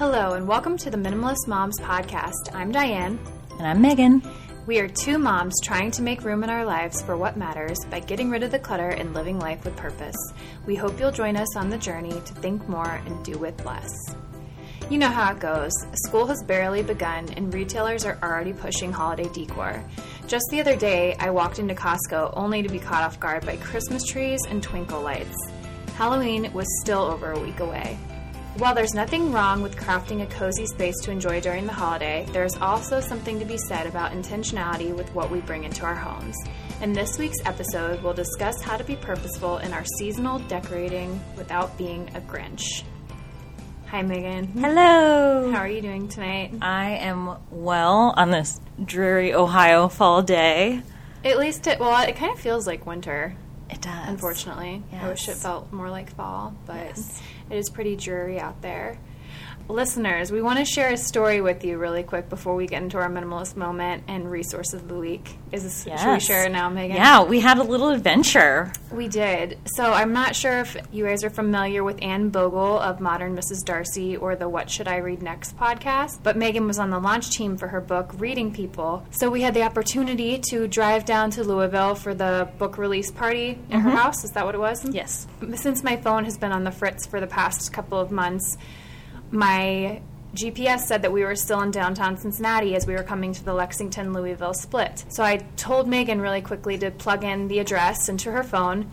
Hello, and welcome to the Minimalist Moms Podcast. I'm Diane. And I'm Megan. We are two moms trying to make room in our lives for what matters by getting rid of the clutter and living life with purpose. We hope you'll join us on the journey to think more and do with less. You know how it goes. School has barely begun, and retailers are already pushing holiday decor. Just the other day, I walked into Costco only to be caught off guard by Christmas trees and twinkle lights. Halloween was still over a week away. While there's nothing wrong with crafting a cozy space to enjoy during the holiday, there's also something to be said about intentionality with what we bring into our homes. In this week's episode, we'll discuss how to be purposeful in our seasonal decorating without being a Grinch. Hi, Megan. Hello. How are you doing tonight? I am well on this dreary Ohio fall day. At least, it, well, it kind of feels like winter. It does. Unfortunately, I wish it felt more like fall, but Yes. It is pretty dreary out there. Listeners, we want to share a story with you really quick before we get into our minimalist moment and resource of the week. Is this, should we share it now, Megan? Yeah, we had a little adventure. We did. So I'm not sure if you guys are familiar with Anne Bogle of Modern Mrs. Darcy or the What Should I Read Next podcast, but Megan was on the launch team for her book, Reading People. So we had the opportunity to drive down to Louisville for the book release party at her mm-hmm. house. Is that what it was? Yes. Since my phone has been on the fritz for the past couple of months, my GPS said that we were still in downtown Cincinnati as we were coming to the Lexington Louisville split. So I told Megan really quickly to plug in the address into her phone.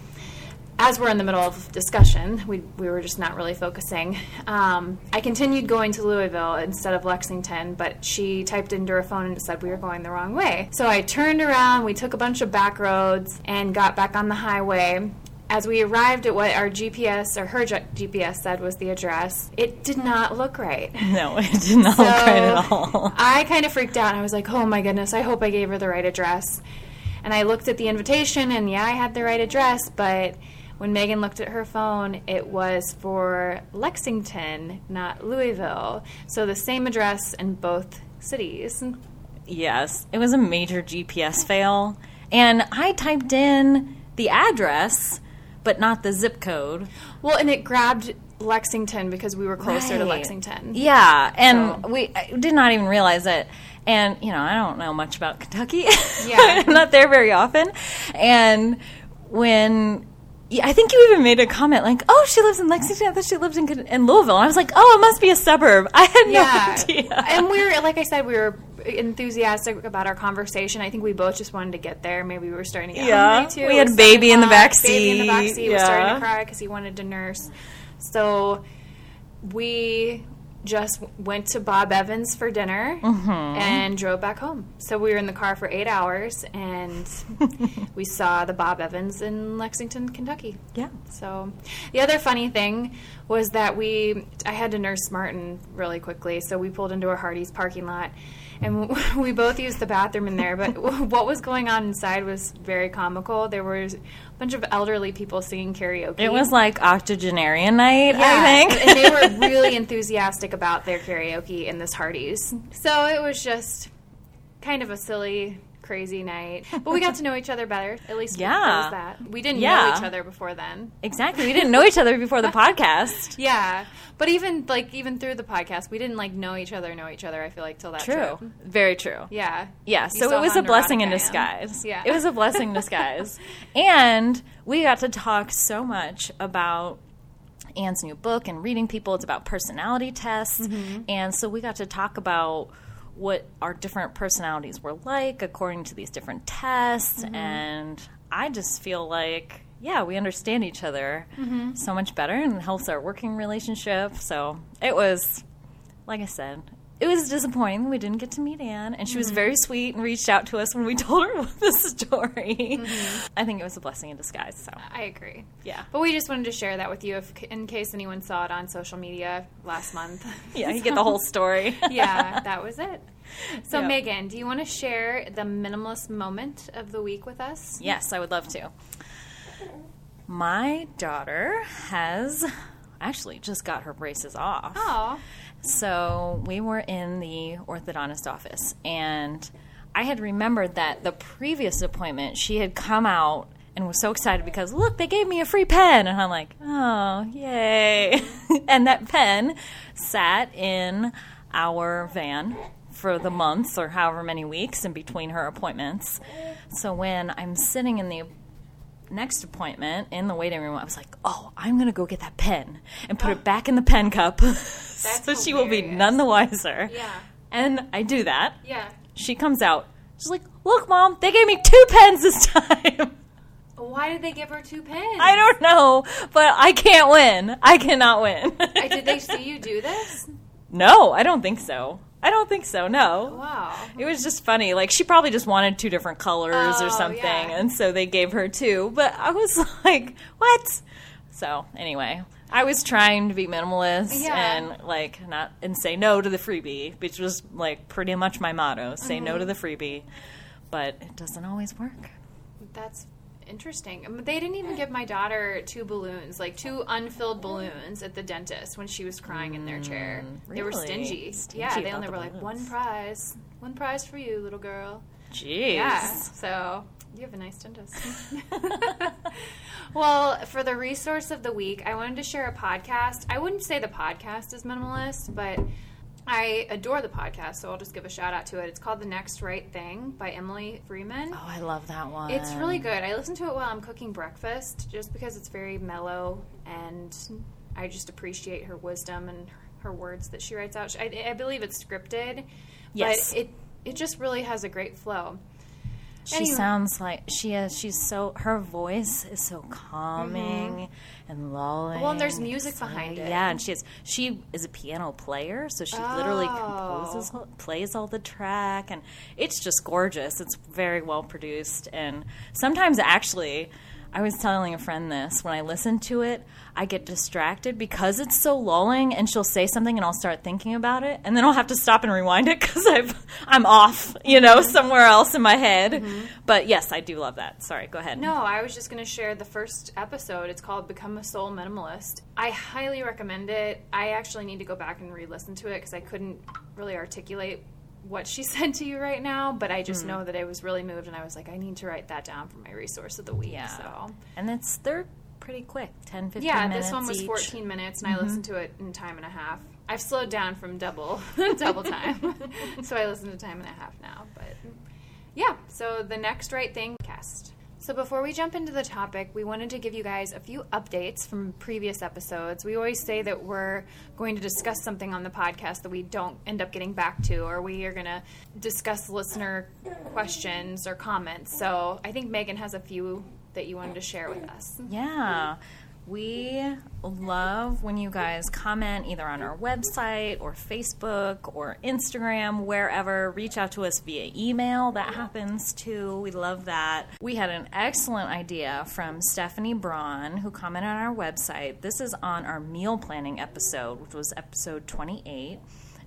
As we're in the middle of discussion, we, we were just not really focusing. Um, I continued going to Louisville instead of Lexington, but she typed into her phone and said we were going the wrong way. So I turned around, we took a bunch of back roads, and got back on the highway as we arrived at what our GPS or her GPS said was the address, it did not look right. No, it did not look right at all. I kind of freaked out and I was like, oh my goodness, I hope I gave her the right address. And I looked at the invitation and yeah, I had the right address, but when Megan looked at her phone, it was for Lexington, not Louisville. So the same address in both cities. Yes, it was a major GPS fail. And I typed in the address, but not the zip code. Well, and it grabbed Lexington because we were closer to Lexington. Yeah, and So- we I did not even realize it. And you know, I don't know much about Kentucky. Yeah. I'm not there very often. And when I think you even made a comment like, "Oh, she lives in Lexington. I thought she lived in, in Louisville." And I was like, "Oh, it must be a suburb." I had no idea. and we were, like I said, we were enthusiastic about our conversation. I think we both just wanted to get there. Maybe we were starting to get Yeah. hungry too. We had baby in the 7 back o'clock. Baby in the back seat. seat was starting to cry because he wanted to nurse. So we just went to Bob Evans for dinner Mm-hmm. and drove back home. So we were in the car for eight hours and we saw the Bob Evans in Lexington, Kentucky. yeah. So, the other funny thing was that we, I had to nurse Martin really quickly, so we pulled into a Hardee's parking lot, and we both used the bathroom in there. But what was going on inside was very comical. There was a bunch of elderly people singing karaoke. It was like octogenarian night, Yeah, I think. and they were really enthusiastic about their karaoke in this Hardee's. So it was just kind of a silly, crazy night. But we got to know each other better. At least Yeah. that. We didn't know each other before then. exactly. We didn't know each other before the podcast. Yeah, but even like even through the podcast, we didn't like know each other, know each other. I feel like till that True. trip. Very true. Yeah, Yeah, You so it was a blessing in neurotic I am. disguise. Yeah, It was a blessing in disguise. and we got to talk so much about Anne's new book and reading people. It's about personality tests. Mm-hmm. And so we got to talk about what our different personalities were like according to these different tests. Mm-hmm. And I just feel like, yeah, we understand each other Mm-hmm. so much better and it helps our working relationship. So it was, like I said, it was disappointing we didn't get to meet Anne, and she was very mm-hmm. sweet and reached out to us when we told her the story. Mm-hmm. I think it was a blessing in disguise. So I agree. Yeah. but we just wanted to share that with you, if, in case anyone saw it on social media last month. yeah, you get the whole story. yeah, that was it. So, Yeah. Megan, do you want to share the minimalist moment of the week with us? yes, I would love to. My daughter has actually just got her braces off. Oh, So we were in the orthodontist office, and I had remembered that the previous appointment she had come out and was so excited because look, they gave me a free pen, and I'm like, oh, yay! and that pen sat in our van for the months or however many weeks in between her appointments. So when I'm sitting in the next appointment in the waiting room, I was like, oh, I'm going to go get that pen and put it back in the pen cup so she will be none the wiser. Yeah. And I do that. Yeah. She comes out. She's like, look, mom, they gave me two pens this time. Why did they give her two pins? I don't know, but I can't win. I cannot win. Did they see you do this? no, I don't think so. I don't think so. No. Wow. It was just funny. Like she probably just wanted two different colors Oh, or something, yeah. and so they gave her two. But I was like, "What?" So anyway, I was trying to be minimalist Yeah. and like not and say no to the freebie, which was like pretty much my motto: say no to Mm-hmm. the freebie. But it doesn't always work. That's interesting. Um, They didn't even give my daughter two balloons, like two unfilled balloons at the dentist when she was crying in their chair. They were stingy. Stingy yeah, they only the were like one prize, one prize for you, little girl. Jeez. Yeah. So you have a nice dentist. well, for the resource of the week, I wanted to share a podcast. I wouldn't say the podcast is minimalist, but I adore the podcast, so I'll just give a shout out to it. It's called The Next Right Thing by Emily Freeman. Oh, I love that one. It's really good. I listen to it while I'm cooking breakfast just because it's very mellow and I just appreciate her wisdom and her words that she writes out. I, I believe it's scripted, Yes. but it it just really has a great flow. She Anyway. sounds like she is. She's so her voice is so calming and lulling. Mm-hmm. Well, and there's music behind it. Yeah, and she is. She is a piano player, so she literally Oh. composes, plays all the track, and it's just gorgeous. It's very well produced, and sometimes actually. I was telling a friend this when I listen to it, I get distracted because it's so lulling, and she'll say something, and I'll start thinking about it, and then I'll have to stop and rewind it because I'm off, you know, Mm-hmm. somewhere else in my head. But yes, I do love that. Sorry, go ahead. No, I was just going to share the first episode. It's called Become a Soul Minimalist. I highly recommend it. I actually need to go back and re listen to it because I couldn't really articulate what she said to you right now, but I just know that I was really moved and I was like, I need to write that down for my resource of the week. Yeah. So, And it's they're pretty quick, 10, 15 yeah, minutes this one was each. Mm-hmm. 14 minutes and I listened to it in time and a half. I've slowed down from double double time. so I listen to time and a half now, but yeah, so the next right thing cast. So before we jump into the topic, we wanted to give you guys a few updates from previous episodes. We always say that we're going to discuss something on the podcast that we don't end up getting back to, or we are going to discuss listener questions or comments. So I think Megan has a few that you wanted to share with us. Yeah. We love when you guys comment either on our website or Facebook or Instagram, wherever. Reach out to us via email. That happens too. We love that. We had an excellent idea from Stephanie Braun, who commented on our website. This is on our meal planning episode, which was episode 28.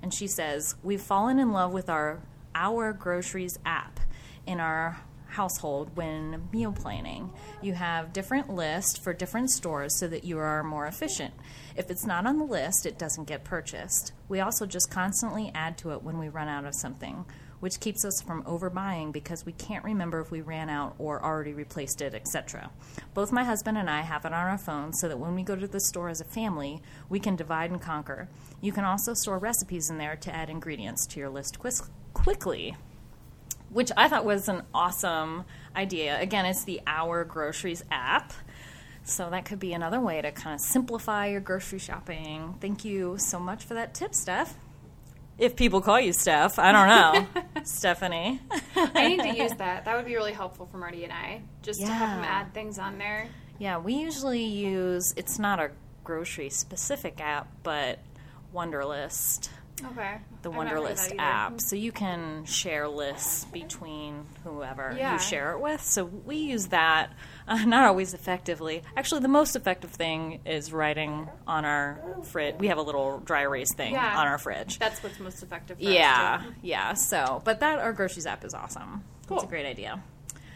And she says, We've fallen in love with our Our Groceries app in our household when meal planning. You have different lists for different stores so that you are more efficient. If it's not on the list, it doesn't get purchased. We also just constantly add to it when we run out of something, which keeps us from overbuying because we can't remember if we ran out or already replaced it, etc. Both my husband and I have it on our phones so that when we go to the store as a family, we can divide and conquer. You can also store recipes in there to add ingredients to your list quickly which I thought was an awesome idea. Again, it's the Our Groceries app. So that could be another way to kind of simplify your grocery shopping. Thank you so much for that tip, Steph. If people call you Steph, I don't know. Stephanie. I need to use that. That would be really helpful for Marty and I, just to have them add things on there. Yeah, we usually use it's not a grocery specific app, but Wunderlist. Okay. the I've not heard of Wunderlist app. So you can share lists between whoever Yeah. you share it with. So we use that, uh, not always effectively. Actually, the most effective thing is writing on our fridge. We have a little dry erase thing Yeah. on our fridge. That's what's most effective for us, yeah, yeah. So, but that our groceries app is awesome. It's a great idea.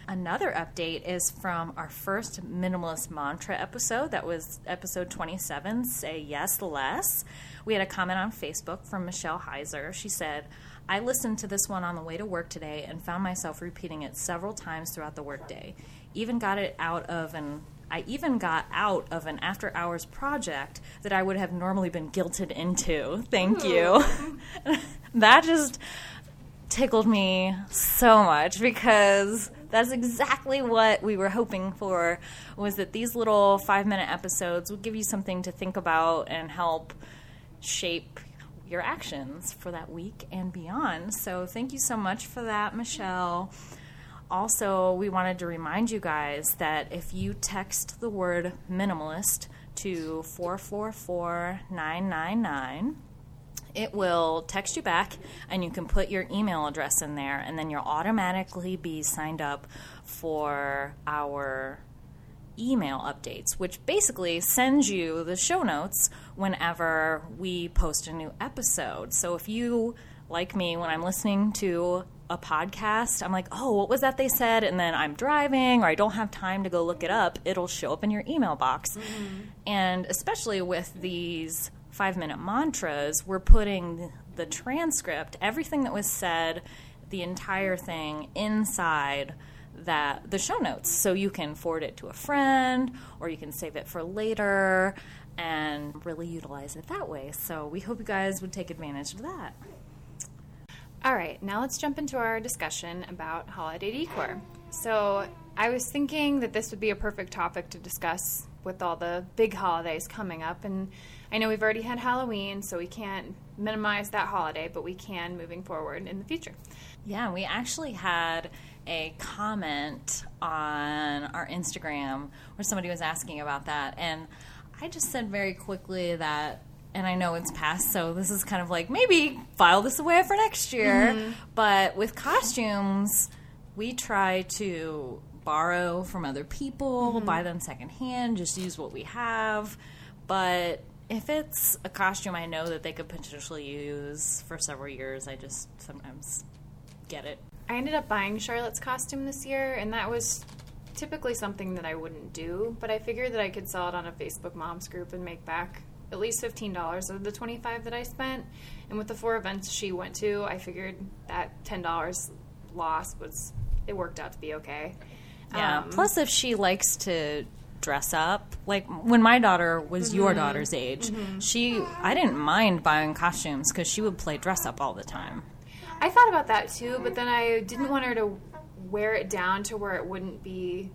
Another update is from our first minimalist mantra episode. That was episode 27, Say Yes Less. We had a comment on Facebook from Michelle Heiser. She said, I listened to this one on the way to work today and found myself repeating it several times throughout the workday. Even got it out of an I even got out of an after hours project that I would have normally been guilted into. Thank you. Hmm. that just tickled me so much because that's exactly what we were hoping for was that these little 5 minute episodes would give you something to think about and help shape your actions for that week and beyond. So thank you so much for that, Michelle also, we wanted to remind you guys that if you text the word minimalist to 444999, it will text you back and you can put your email address in there and then you'll automatically be signed up for our email updates, which basically sends you the show notes whenever we post a new episode. So if you, like me, when I'm listening to a podcast, I'm like, oh, what was that they said? And then I'm driving or I don't have time to go look it up, it'll show up in your email box. Mm-hmm. And especially with these five minute mantras, we're putting the transcript, everything that was said, the entire thing inside that the show notes so you can forward it to a friend or you can save it for later and really utilize it that way. So we hope you guys would take advantage of that. All right, now let's jump into our discussion about holiday decor. So, I was thinking that this would be a perfect topic to discuss with all the big holidays coming up. And I know we've already had Halloween, so we can't minimize that holiday, but we can moving forward in the future. Yeah, we actually had a comment on our Instagram where somebody was asking about that. And I just said very quickly that and I know it's past, so this is kind of like maybe file this away for next year. Mm-hmm. But with costumes, we try to borrow from other people, mm-hmm. buy them secondhand, just use what we have. But if it's a costume I know that they could potentially use for several years, I just sometimes get it. I ended up buying Charlotte's costume this year, and that was typically something that I wouldn't do, but I figured that I could sell it on a Facebook moms group and make back at least $15 of the 25 that I spent. And with the four events she went to, I figured that $10 loss was, it worked out to be okay. Yeah. Um, Plus, if she likes to dress up, like when my daughter was mm-hmm. your daughter's age, mm-hmm. she, I didn't mind buying costumes because she would play dress up all the time. I thought about that too, but then I didn't want her to wear it down to where it wouldn't be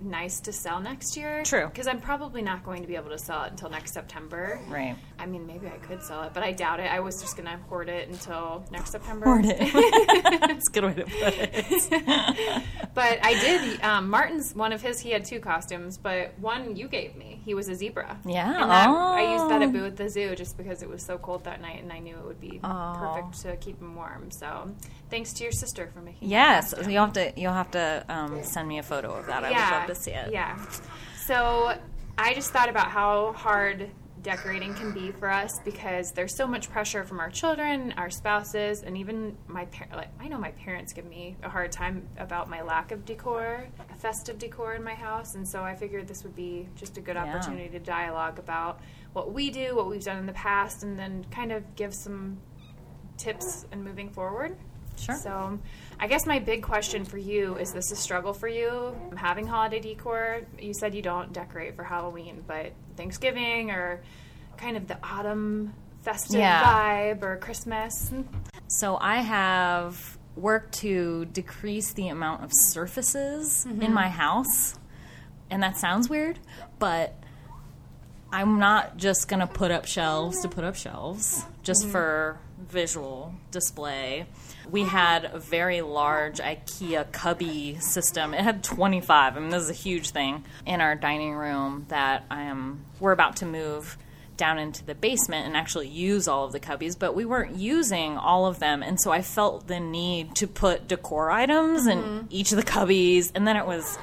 nice to sell next year. True. Because I'm probably not going to be able to sell it until next September. Right. I mean, maybe I could sell it, but I doubt it. I was just going to hoard it until next September. Hoard it. That's a good way to put it. but I did. Um, Martin's one of his. He had two costumes, but one you gave me. He was a zebra. Yeah. And that, oh. I used that at Boo at the Zoo just because it was so cold that night, and I knew it would be oh. perfect to keep him warm. So thanks to your sister for making. Yes, you'll have to. You'll have to um, send me a photo of that. I would love to see it. Yeah. So I just thought about how hard decorating can be for us because there's so much pressure from our children, our spouses, and even my parents. Like, I know my parents give me a hard time about my lack of decor, festive decor in my house, and so I figured this would be just a good yeah. opportunity to dialogue about what we do, what we've done in the past, and then kind of give some tips and moving forward. Sure. So, I guess my big question for you is this a struggle for you having holiday decor? You said you don't decorate for Halloween, but Thanksgiving or kind of the autumn festive yeah. vibe or Christmas? So, I have worked to decrease the amount of surfaces mm-hmm. in my house. And that sounds weird, but I'm not just going to put up shelves to put up shelves just mm-hmm. for visual display. We had a very large IKEA cubby system. It had 25. I mean, this is a huge thing in our dining room that I am. We're about to move down into the basement and actually use all of the cubbies, but we weren't using all of them, and so I felt the need to put decor items mm-hmm. in each of the cubbies, and then it was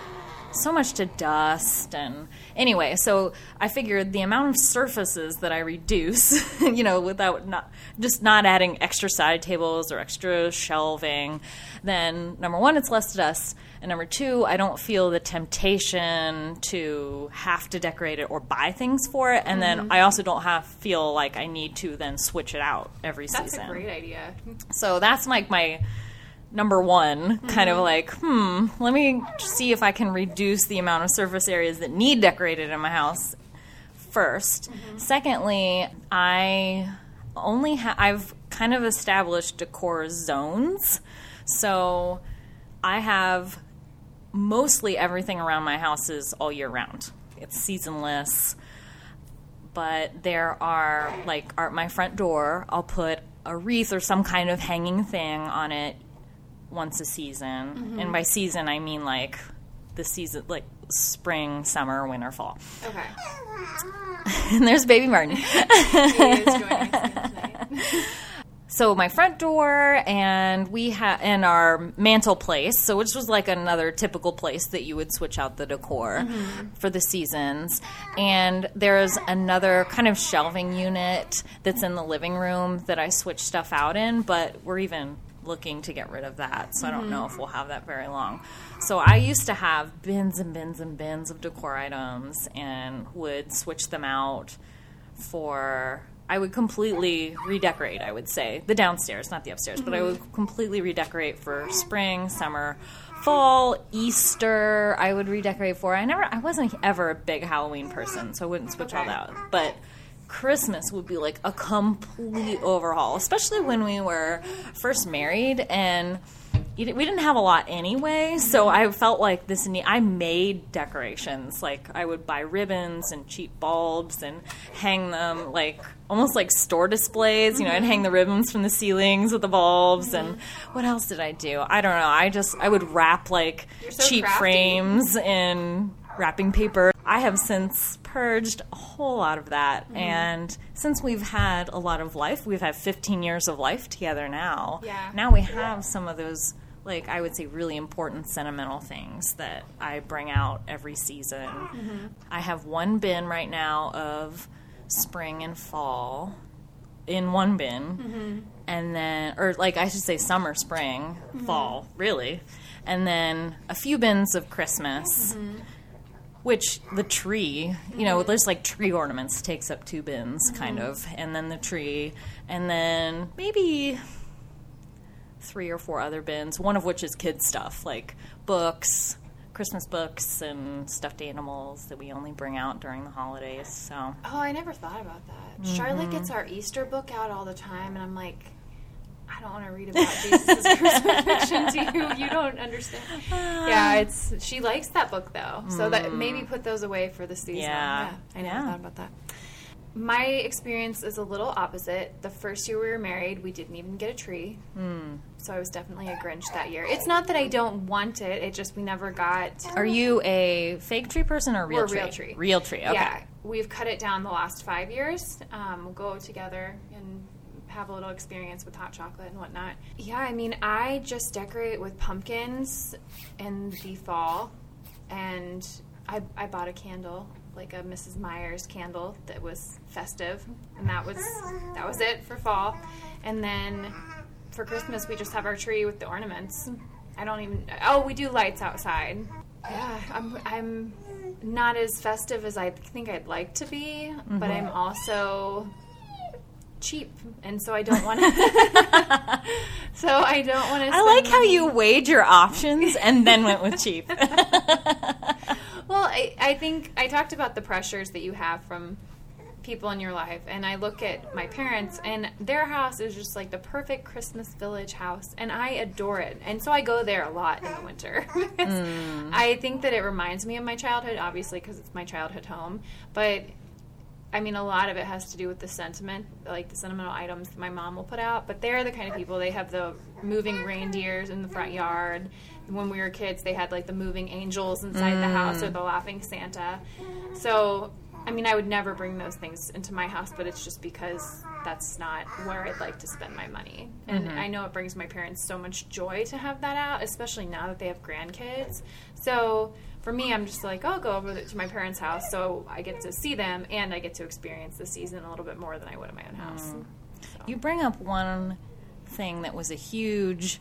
so much to dust and anyway so i figured the amount of surfaces that i reduce you know without not just not adding extra side tables or extra shelving then number one it's less dust and number two i don't feel the temptation to have to decorate it or buy things for it and then mm-hmm. i also don't have feel like i need to then switch it out every season. That's a great idea. so that's like my number one kind of like, hmm, let me see if I can reduce the amount of surface areas that need decorated in my house 1st Secondly, I only ha- I've kind of established decor zones. So I have mostly everything around my house is all year round. It's seasonless but there are like at my front door i'll put a wreath or some kind of hanging thing on it once a season. And mm-hmm. by season i mean like the season like spring summer winter fall. Okay. and there's baby martin. He is joining us again tonight. so my front door and we have and our mantle place. So which was like another typical place that you would switch out the decor mm-hmm. for the seasons. And there's another kind of shelving unit that's in the living room that i switch stuff out in but we're even looking to get rid of that so i don't know if mm-hmm. we'll have that very long so i used to have bins and bins and bins of decor items and would switch them out for I would completely redecorate, I would say. The downstairs, not the upstairs, but I mm-hmm. would completely redecorate for spring, summer, fall, Easter. I would redecorate for. I never I wasn't ever a big Halloween person, so I wouldn't switch all that out. But Christmas would be like a complete overhaul, especially when we were first married and we didn't have a lot anyway, so I felt like this. Need, I made decorations, like I would buy ribbons and cheap bulbs and hang them like almost like store displays. You know, I'd hang the mm-hmm. ribbons from the ceilings with the bulbs, and mm-hmm. what else did I do? I don't know. I just I would wrap like so cheap crafty. frames in wrapping paper. I have since purged a whole lot of that, Mm-hmm. and since we've had a lot of life, we've had 15 years of life together now. Yeah. Now we have some of those, like I would say, really important sentimental things that I bring out every season. Mm-hmm. I have one bin right now of spring and fall in one bin, Mm-hmm. and then, or like I should say, summer, spring, fall, really, and then a few bins of Christmas. Mm-hmm. Which the tree, you know, there's like tree ornaments takes up two bins, kind of, and then the tree, and then maybe three or four other bins, one of which is kids stuff, like books, Christmas books, and stuffed animals that we only bring out during the holidays. So Oh, I never thought about that. Charlotte gets our Easter book out all the time, and I'm like, I don't want to read about Jesus' crucifixion to you. You don't understand. Ah. Yeah, it's she likes that book though, so that mm. maybe put those away for the season. Yeah. I never Yeah. thought about that. My experience is a little opposite. The first year we were married, we didn't even get a tree. Hmm. So I was definitely a Grinch that year. It's not that I don't want it; it just we never got. Are you a fake tree person or real tree? real tree. Real tree. Okay. Yeah, we've cut it down the last five years. Um, we'll go together and have a little experience with hot chocolate and whatnot. Yeah, I mean, I just decorate with pumpkins in the fall, and I, I bought a candle, like a Mrs. Meyer's candle that was festive, and that was that was it for fall. And then for Christmas, we just have our tree with the ornaments. I don't even. Oh, we do lights outside. Yeah, I'm. I'm not as festive as I think I'd like to be, but mm-hmm. I'm also cheap, and so I don't want to. so I don't want to. I like how you weighed your options and then went with cheap. Well, I, I think I talked about the pressures that you have from people in your life, and I look at my parents, and their house is just like the perfect Christmas village house, and I adore it. And so I go there a lot in the winter. because mm. I think that it reminds me of my childhood, obviously, because it's my childhood home, but. I mean, a lot of it has to do with the sentiment, like the sentimental items that my mom will put out. But they're the kind of people, they have the moving reindeers in the front yard. When we were kids, they had like the moving angels inside the house or the laughing Santa. So, I mean, I would never bring those things into my house, but it's just because that's not where I'd like to spend my money. And Mm-hmm. I know it brings my parents so much joy to have that out, especially now that they have grandkids. So for me, I'm just like, I'll go over to my parents' house so I get to see them and I get to experience the season a little bit more than I would at my own house. Mm. So. You bring up one thing that was a huge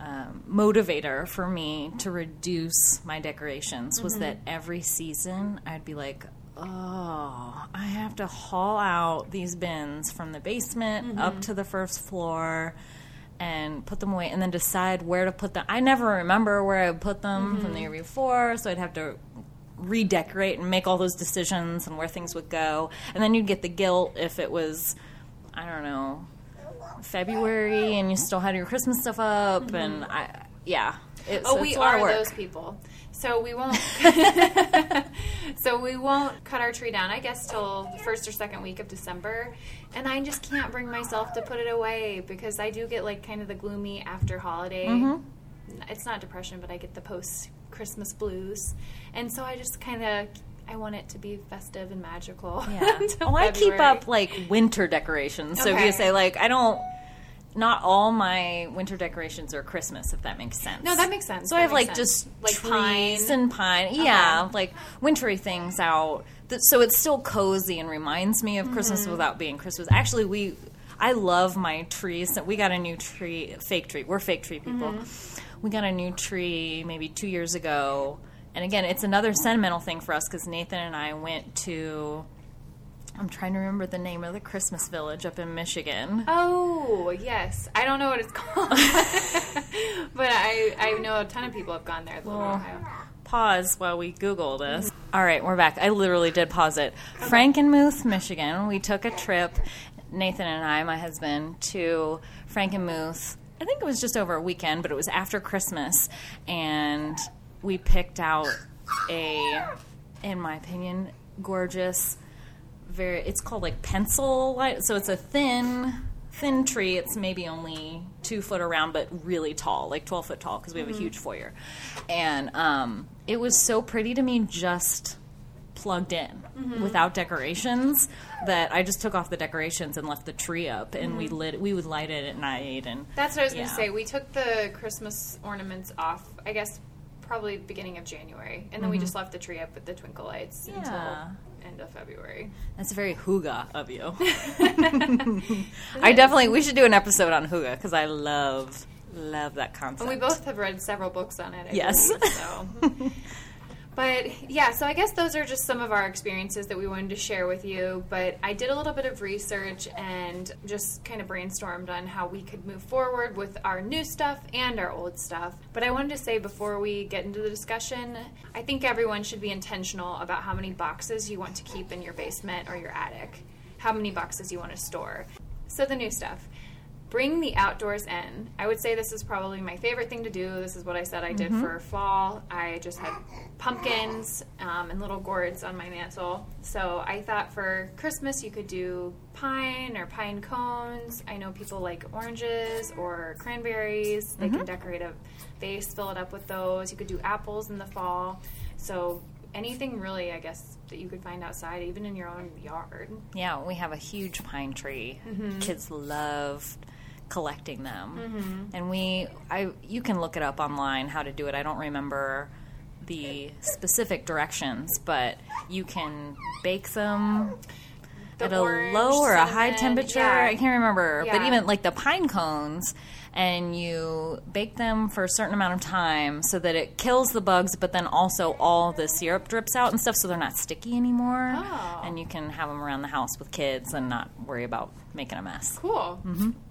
um, motivator for me to reduce my decorations was that every season I'd be like, oh, I have to haul out these bins from the basement up to the first floor and put them away and then decide where to put them. I never remember where I would put them from the mm-hmm. year before, so I'd have to redecorate and make all those decisions and where things would go. And then you'd get the guilt if it was, I don't know, February and you still had your Christmas stuff up. And mm-hmm. I, yeah. It, Oh, so we it's of are those people. So we won't. so we won't cut our tree down. I guess till the first or second week of December, and I just can't bring myself to put it away because I do get like kind of the gloomy after holiday. Mm-hmm. It's not depression, but I get the post Christmas blues, and so I just kind of. I want it to be festive and magical. Yeah. Oh, I keep up like winter decorations. So if you say like I don't, not all my winter decorations are Christmas. If that makes sense. No, that makes sense. So That I have like sense. just Like trees pine. and pine. Yeah, like wintry things out. So it's still cozy and reminds me of Christmas Mm-hmm. without being Christmas. Actually, we. I love my trees. So we got a new tree, fake tree. We're fake tree people. Mm-hmm. We got a new tree maybe two years ago, and again, it's another sentimental thing for us because Nathan and I went to. I'm trying to remember the name of the Christmas village up in Michigan. Oh yes, I don't know what it's called, but I I know a ton of people have gone there. Well, Ohio. Pause while we Google this. All right, we're back. I literally did pause it. Frankenmuth, Michigan. We took a trip, Nathan and I, my husband, to Frankenmuth. I think it was just over a weekend, but it was after Christmas, and we picked out a, in my opinion, gorgeous. Very. It's called like pencil light. So it's a thin, thin tree. It's maybe only two foot around, but really tall, like twelve foot tall, because we have a huge foyer. And um, it was so pretty to me, just plugged in without decorations that I just took off the decorations and left the tree up and we lit we would light it at night and That's what I was going to say. We took the Christmas ornaments off. I guess probably beginning of January, and then we just left the tree up with the twinkle lights Mm-hmm. Yeah. until end of February. That's very hygge of you. I definitely we should do an episode on hygge because I love love that concept. And we both have read several books on it. I Yes. believe, so. But yeah, so I guess those are just some of our experiences that we wanted to share with you. But I did a little bit of research and just kind of brainstormed on how we could move forward with our new stuff and our old stuff. But I wanted to say before we get into the discussion, I think everyone should be intentional about how many boxes you want to keep in your basement or your attic, how many boxes you want to store. So the new stuff bring the outdoors in. I would say this is probably my favorite thing to do. This is what I said I did for fall. I just had pumpkins um, and little gourds on my mantle. So I thought for Christmas you could do pine or pine cones. I know people like oranges or cranberries. They can decorate a vase, fill it up with those. You could do apples in the fall. So anything really, I guess, that you could find outside, even in your own yard. Yeah, we have a huge pine tree. Mm-hmm. Kids love collecting them, Mm-hmm. and we I you can look it up online how to do it. I don't remember the specific directions, but you can bake them The at a orange, low or a high temperature. yeah. I can't remember, but even like the pine cones, and you bake them for a certain amount of time so that it kills the bugs, but then also all the syrup drips out and stuff, so they're not sticky anymore. Oh. And you can have them around the house with kids and not worry about making a mess. Cool.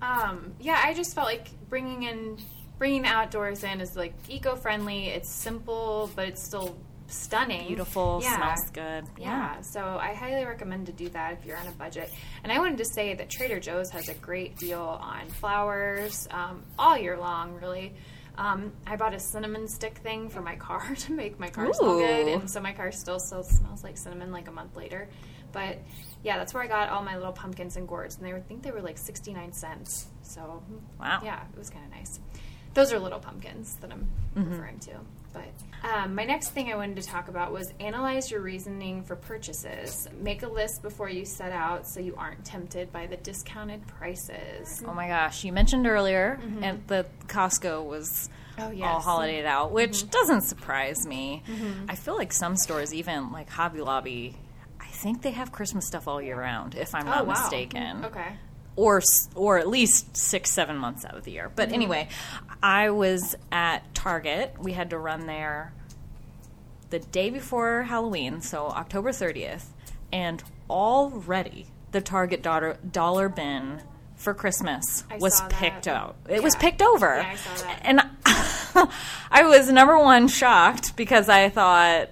Um, yeah, I just felt like bringing in bringing outdoors in is like eco-friendly. It's simple, but it's still stunning, Beautiful, Yeah. smells good. Yeah, so I highly recommend to do that if you're on a budget. And I wanted to say that Trader Joe's has a great deal on flowers um, all year long, really. Um, I bought a cinnamon stick thing for my car to make my car smell good, and so my car still still smells like cinnamon like a month later. But yeah, that's where I got all my little pumpkins and gourds, and they were, I think they were like sixty nine cents. So Wow. yeah, it was kind of nice. Those are little pumpkins that I'm Mm-hmm. referring to. But um, my next thing I wanted to talk about was analyze your reasoning for purchases. Make a list before you set out so you aren't tempted by the discounted prices. Oh my gosh, you mentioned earlier mm-hmm. and the Costco was Oh, all holidayed out, which mm-hmm. doesn't surprise me. Mm-hmm. I feel like some stores, even like Hobby Lobby, I think they have Christmas stuff all year round, if I'm Oh, not wow. mistaken. Okay. Or or at least six seven months out of the year. But mm-hmm. anyway, I was at Target. We had to run there the day before Halloween, so October thirtieth, and already the Target dollar dollar bin for Christmas I was that. picked out. It was picked over, Yeah, I and I was number one shocked because I thought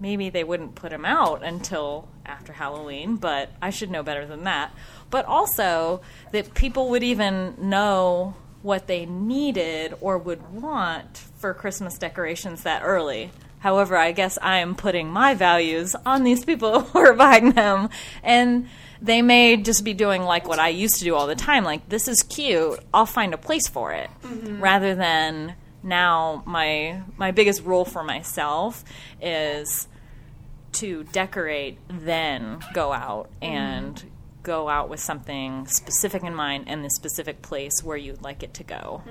maybe they wouldn't put him out until after Halloween, but I should know better than that. But also that people would even know what they needed or would want for Christmas decorations that early. However, I guess I am putting my values on these people who are buying them. And they may just be doing like what I used to do all the time like, this is cute, I'll find a place for it. Mm-hmm. Rather than now, my, my biggest rule for myself is to decorate, then go out mm-hmm. and go out with something specific in mind and the specific place where you'd like it to go.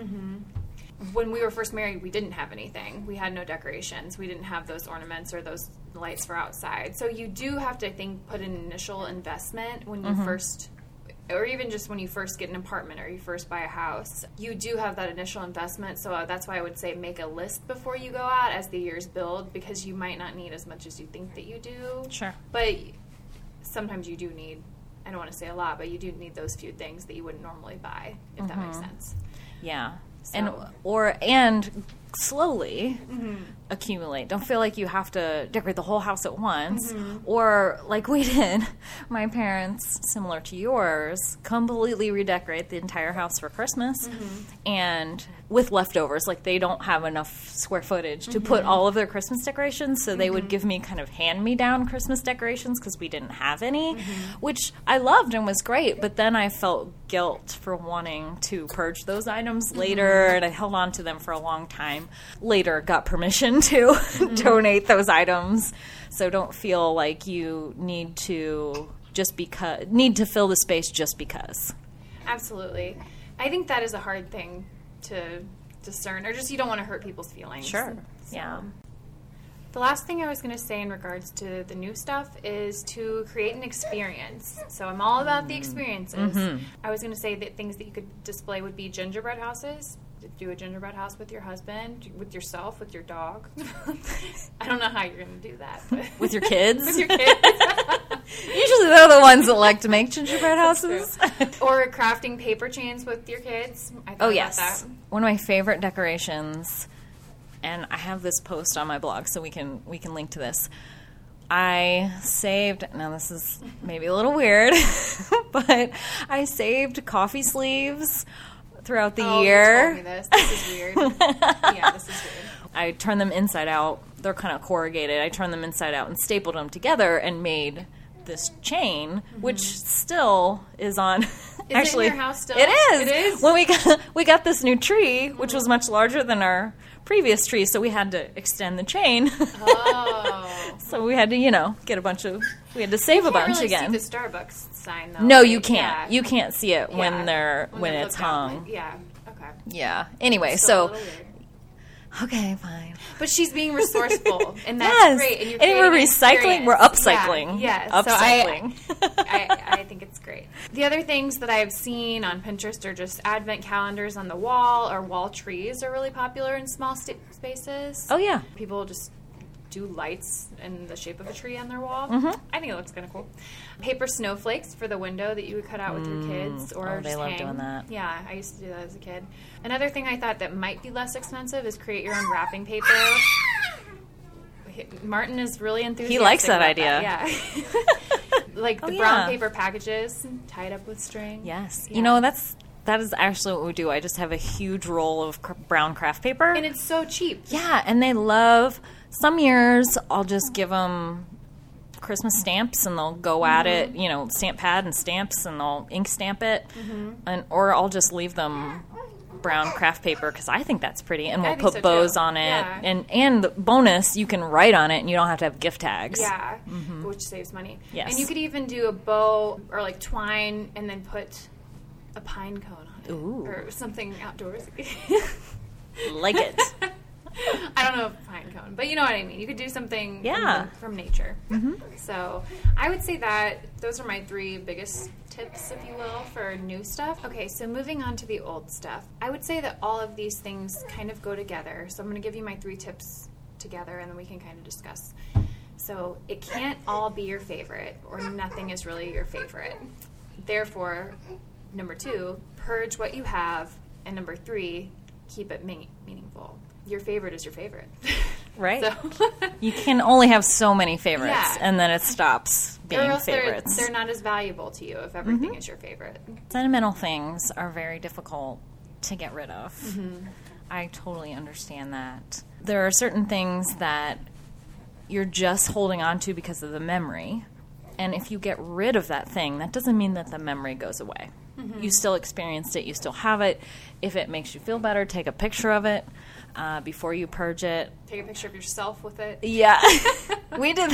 when we were first married, we didn't have anything. We had no decorations. We didn't have those ornaments or those lights for outside. So you do have to, I think, put an initial investment when you first, or even just when you first get an apartment or you first buy a house. You do have that initial investment. So uh, that's why I would say make a list before you go out as the years build because you might not need as much as you think that you do. Sure. But sometimes you do need. I don't want to say a lot, but you do need those few things that you wouldn't normally buy, if that makes mm-hmm. sense. Yeah. And or and slowly mm-hmm. accumulate. Don't feel like you have to decorate the whole house at once. Mm-hmm. Or like we did, my parents, similar to yours, completely redecorate the entire house for Christmas mm-hmm. and with leftovers. Like they don't have enough square footage to put all of their Christmas decorations, so they would give me kind of hand me down Christmas decorations because we didn't have any, which I loved and was great. But then I felt guilt for wanting to purge those items later, and I held on to them for a long time. Later, got permission to mm-hmm. donate those items, so don't feel like you need to just because need to fill the space just because. Absolutely. I think that is a hard thing to discern, or just you don't want to hurt people's feelings. So, Yeah. The last thing I was going to say in regards to the new stuff is to create an experience. So I'm all about the mm-hmm. experiences. Mm-hmm. I was going to say that things that you could display would be gingerbread houses. Do a gingerbread house with your husband, with yourself, with your dog. I don't know how you're going to do that. But With your kids? with your kids. Usually they're the ones that like to make gingerbread houses. or crafting paper chains with your kids. I Oh yes, one of my favorite decorations, and I have this post on my blog, so we can we can link to this. I saved. Now this is maybe a little weird, but I saved coffee sleeves throughout the Oh, year. this. This is weird. yeah, this is weird. I turned them inside out. They're kind of corrugated. I turned them inside out and stapled them together and made this chain, mm-hmm. which still is on. in actually, your house still? It is. It is? When we got we got this new tree, which was mm-hmm. much larger than our previous tree, so we had to extend the chain. Oh. so we had to, you know, get a bunch of. We had to save a bunch really again. See the Starbucks sign though. no, right? you can't. Yeah. You can't see it Yeah. when they're when, they it's look out, hung. like- yeah. Okay. Yeah. Anyway, so. Okay, fine. But she's being resourceful, and that's yes. great. And, and we're recycling. We're experience. upcycling. Yeah. yeah. So I, Upcycling. I, I think it's great. The other things that I've seen on Pinterest are just advent calendars on the wall or wall trees are really popular in small sta- spaces. oh yeah. People just do lights in the shape of a tree on their wall. Mm-hmm. I think it looks kind of cool. Paper snowflakes for the window that you would cut out with your kids, or Oh, they love hang. doing that. Yeah, I used to do that as a kid. Another thing I thought that might be less expensive is create your own wrapping paper. Martin is really enthusiastic. He likes that idea. yeah, like Oh, the brown yeah. paper packages tied up with string. Yes. Yeah. You know, that's that is actually what we do. I just have a huge roll of cr- brown craft paper. and it's so cheap. yeah, and they love some years I'll just give them Christmas stamps and they'll go at Mm-hmm. it, you know, stamp pad and stamps and they'll ink stamp it. Mm-hmm. And or I'll just leave them brown craft paper because I think that's pretty, and we'll put so, bows too. on it. Yeah. And and the bonus, you can write on it, and you don't have to have gift tags. Yeah, which saves money. Mm-hmm. Yes. And you could even do a bow or like twine and then put a pine cone on it Ooh. or something outdoorsy. like it. I don't know if pine cone, but you know what I mean. You could do something Yeah. from, nature. Mm-hmm. So I would say that those are my three biggest tips, if you will, for new stuff. Okay, so moving on to the old stuff, I would say that all of these things kind of go together. So I'm going to give you my three tips together, and then we can kind of discuss. So it can't all be your favorite, or nothing is really your favorite. Therefore, number two, purge what you have, and number three, keep it meaning- meaningful. Your favorite is your favorite, Right. So, You can only have so many favorites, Yeah. and then it stops or being else they're, favorites. they're not as valuable to you if everything mm-hmm. is your favorite. Sentimental things are very difficult to get rid of. Mm-hmm. I totally understand that. There are certain things that you're just holding on to because of the memory. And if you get rid of that thing, that doesn't mean that the memory goes away. You still experienced it, you still have it. If it makes you feel better, take a picture of it uh, before you purge it. Take a picture of yourself with it. Yeah, we did.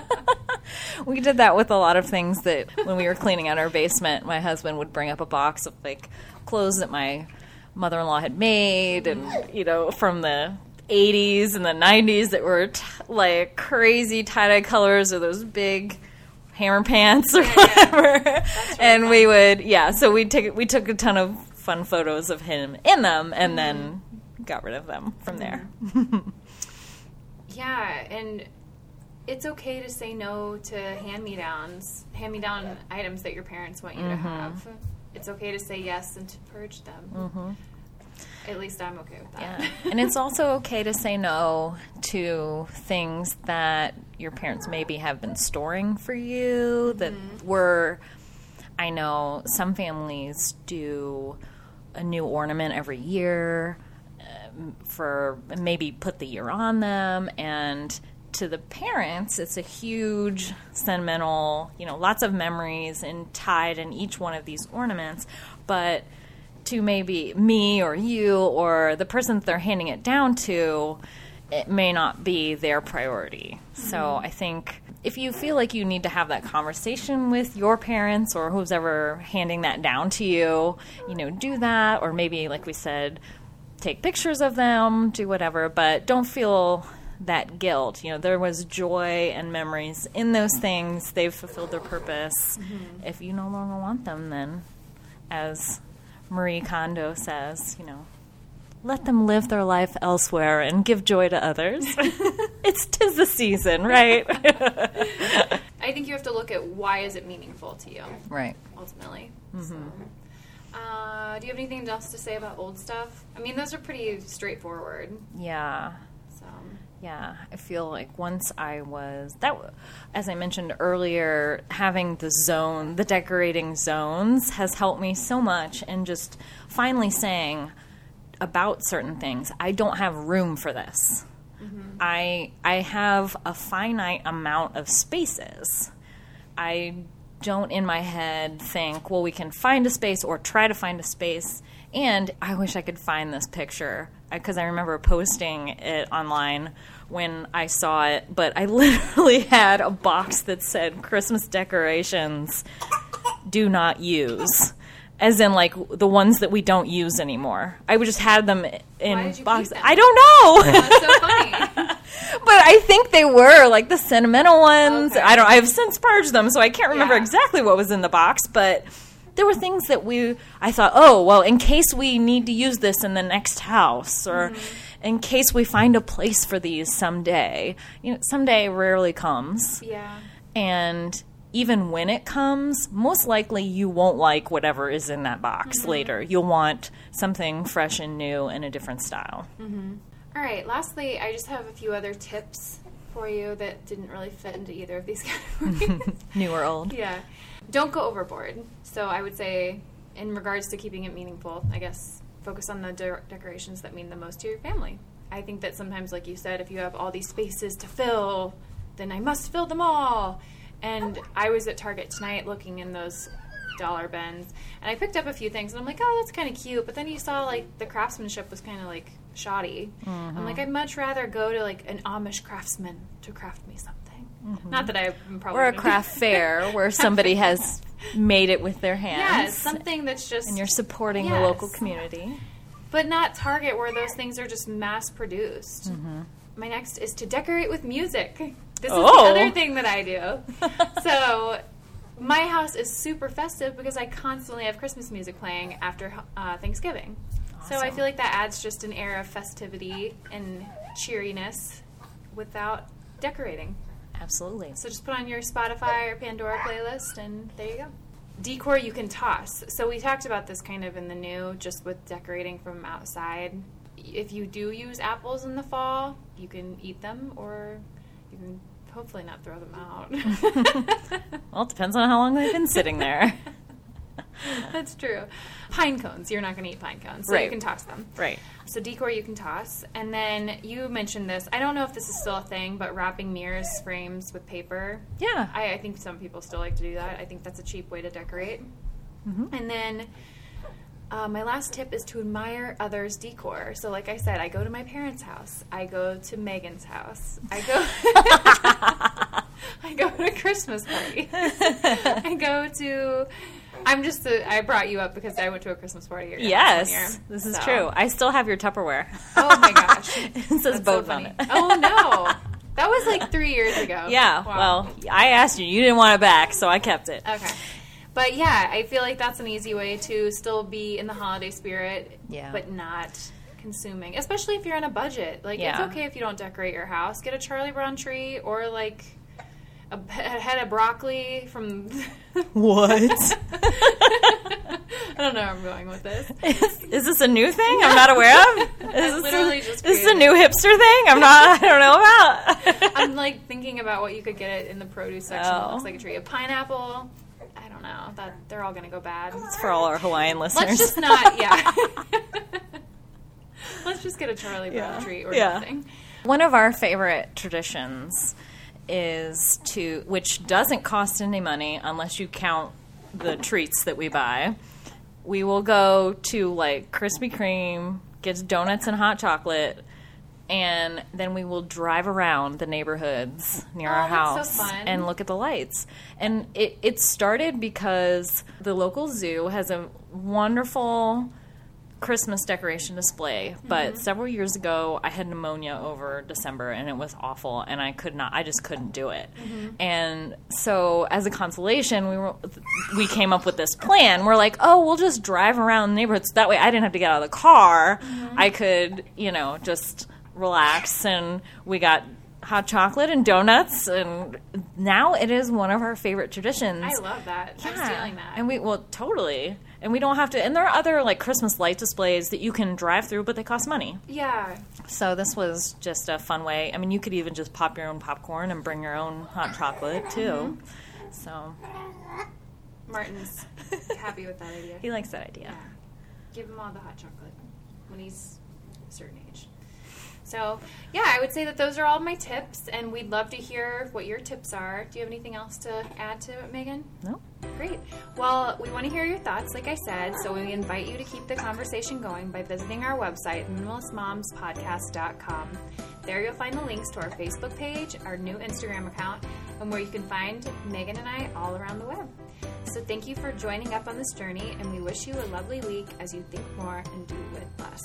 we did that with a lot of things that when we were cleaning out our basement, my husband would bring up a box of like clothes that my mother-in-law had made, and you know from the. 80s and the 90s that were t- like crazy tie-dye colors or those big hammer pants or yeah. whatever. And we would yeah so we took we took a ton of fun photos of him in them and mm-hmm. then got rid of them from there. Mm-hmm. Yeah, and it's okay to say no to hand me downs, hand me down items that your parents want you to mm-hmm. have. It's okay to say yes and to purge them. At least I'm okay with that. Yeah. and it's also okay to say no to things that your parents maybe have been storing for you that were I know some families do a new ornament every year um, for maybe put the year on them and to the parents it's a huge sentimental you know lots of memories and tied in each one of these ornaments but to maybe me or you or the person that they're handing it down to, it may not be their priority. So mm-hmm. I think if you feel like you need to have that conversation with your parents or who's ever handing that down to you, you know, do that. Or maybe, like we said, take pictures of them, do whatever, but don't feel that guilt. You know, there was joy and memories in those things. They've fulfilled their purpose. Mm-hmm. If you no longer want them, then as Marie Kondo says, you know, let them live their life elsewhere and give joy to others. it's tis the season, right? I think you have to look at why is it meaningful to you, right. ultimately. So, uh, do you have anything else to say about old stuff? I mean, those are pretty straightforward. Yeah. So, Yeah, I feel like once I was that, as I mentioned earlier, having the zone, the decorating zones, has helped me so much, and just finally saying about certain things, I don't have room for this. Mm-hmm. I I have a finite amount of spaces. I don't in my head think, well, we can find a space or try to find a space. And I wish I could find this picture uh, because I remember posting it online when I saw it, but I literally had a box that said Christmas decorations do not use. As in, like the ones that we don't use anymore. I would just had them in Why did you keep boxes. them? I don't know. that's so funny. but I think they were like the sentimental ones. Okay. I don't. I've since purged them, so I can't remember Yeah. exactly what was in the box. But there were things that we. I thought, oh well, in case we need to use this in the next house, or Mm-hmm. In case we find a place for these someday. You know, someday rarely comes, yeah. and even when it comes, most likely you won't like whatever is in that box Mm-hmm. later. You'll want something fresh and new in a different style. All right. Lastly, I just have a few other tips for you that didn't really fit into either of these categories. New or old. yeah. Don't go overboard. So I would say, in regards to keeping it meaningful, I guess focus on the de- decorations that mean the most to your family. I think that sometimes, like you said, if you have all these spaces to fill, then I must fill them all. And I was at Target tonight looking in those dollar bins, and I picked up a few things, and I'm like, oh, that's kind of cute. But then you saw like the craftsmanship was kind of like shoddy. I'm like, mm-hmm. I'd much rather go to like an Amish craftsman to craft me something. Mm-hmm. Not that I'm probably Or a craft fair where somebody has made it with their hands. Yes, something that's just and you're supporting the local community. but not Target where those things are just mass produced. Mm-hmm. My next is to decorate with music. This is Oh. the other thing that I do. so my house is super festive because I constantly have Christmas music playing after uh, Thanksgiving. So I feel like that adds just an air of festivity and cheeriness without decorating. Absolutely. So just put on your Spotify or Pandora playlist, and there you go. Decor you can toss. So we talked about this kind of in the new, just with decorating from outside. If you do use apples in the fall, you can eat them, or you can hopefully not throw them out. Well, it depends on how long they've been sitting there. That's true. Pine cones. You're not going to eat pine cones, so you can toss them. right. So decor you can toss, and then you mentioned this. I don't know if this is still a thing, but wrapping mirrors frames with paper. Yeah. I, I think some people still like to do that. I think that's a cheap way to decorate. Mm-hmm. And then uh, my last tip is to admire others' decor. So, like I said, I go to my parents' house. I go to Megan's house. I go. I go to Christmas party. I go to. I'm just. A, I brought you up because I went to a Christmas party. Your yes, year. this is So- true. I still have your Tupperware. Oh my gosh. it says That's so on it. oh no, that was like three years ago. Yeah, Wow. well, I asked you. You didn't want it back, so I kept it. Okay. But yeah, I feel like that's an easy way to still be in the holiday spirit, Yeah. but not consuming. Especially if you're on a budget. Like Yeah. it's okay if you don't decorate your house. Get a Charlie Brown tree or like a, head of broccoli from. What? I don't know where I'm going with this. is, is this a new thing I'm not aware of? Is this literally a, just this is a new hipster thing I'm not. I don't know about. I'm like thinking about what you could get in the produce section that Oh. looks like a tree. A oh. pineapple. I don't know. That they're all gonna go bad. It's for all our Hawaiian listeners. Let's just not. Yeah. Let's just get a Charlie Brown Yeah. tree or Yeah. nothing. One of our favorite traditions is to, which doesn't cost any money unless you count the treats that we buy. We will go to like Krispy Kreme, get donuts and hot chocolate, and then we will drive around the neighborhoods near Oh, our that's so house and look at the lights. And it, it started because the local zoo has a wonderful Christmas decoration display, but Mm-hmm. several years ago I had pneumonia over December and it was awful and I could not I just couldn't do it. Mm-hmm. And so as a consolation we were we came up with this plan. We're like, "Oh, we'll just drive around the neighborhoods that way I didn't have to get out of the car. Mm-hmm. I could, you know, just relax and we got hot chocolate and donuts and now it is one of our favorite traditions. I love that. I'm stealing that. And we well totally. And we don't have to and there are other like Christmas light displays that you can drive through but they cost money. yeah. So this was just a fun way. I mean you could even just pop your own popcorn and bring your own hot chocolate too. Mm-hmm. So Martin's happy with that idea. he likes that idea. Yeah. Give him all the hot chocolate when he's a certain age. So, yeah, I would say that those are all my tips, and we'd love to hear what your tips are. Do you have anything else to add to it, Megan? No? Great. Well, we want to hear your thoughts, like I said, so we invite you to keep the conversation going by visiting our website, minimalistmomspodcast.com. There you'll find the links to our Facebook page, our new Instagram account, and where you can find Megan and I all around the web. So thank you for joining up on this journey, and we wish you a lovely week as you think more and do with less.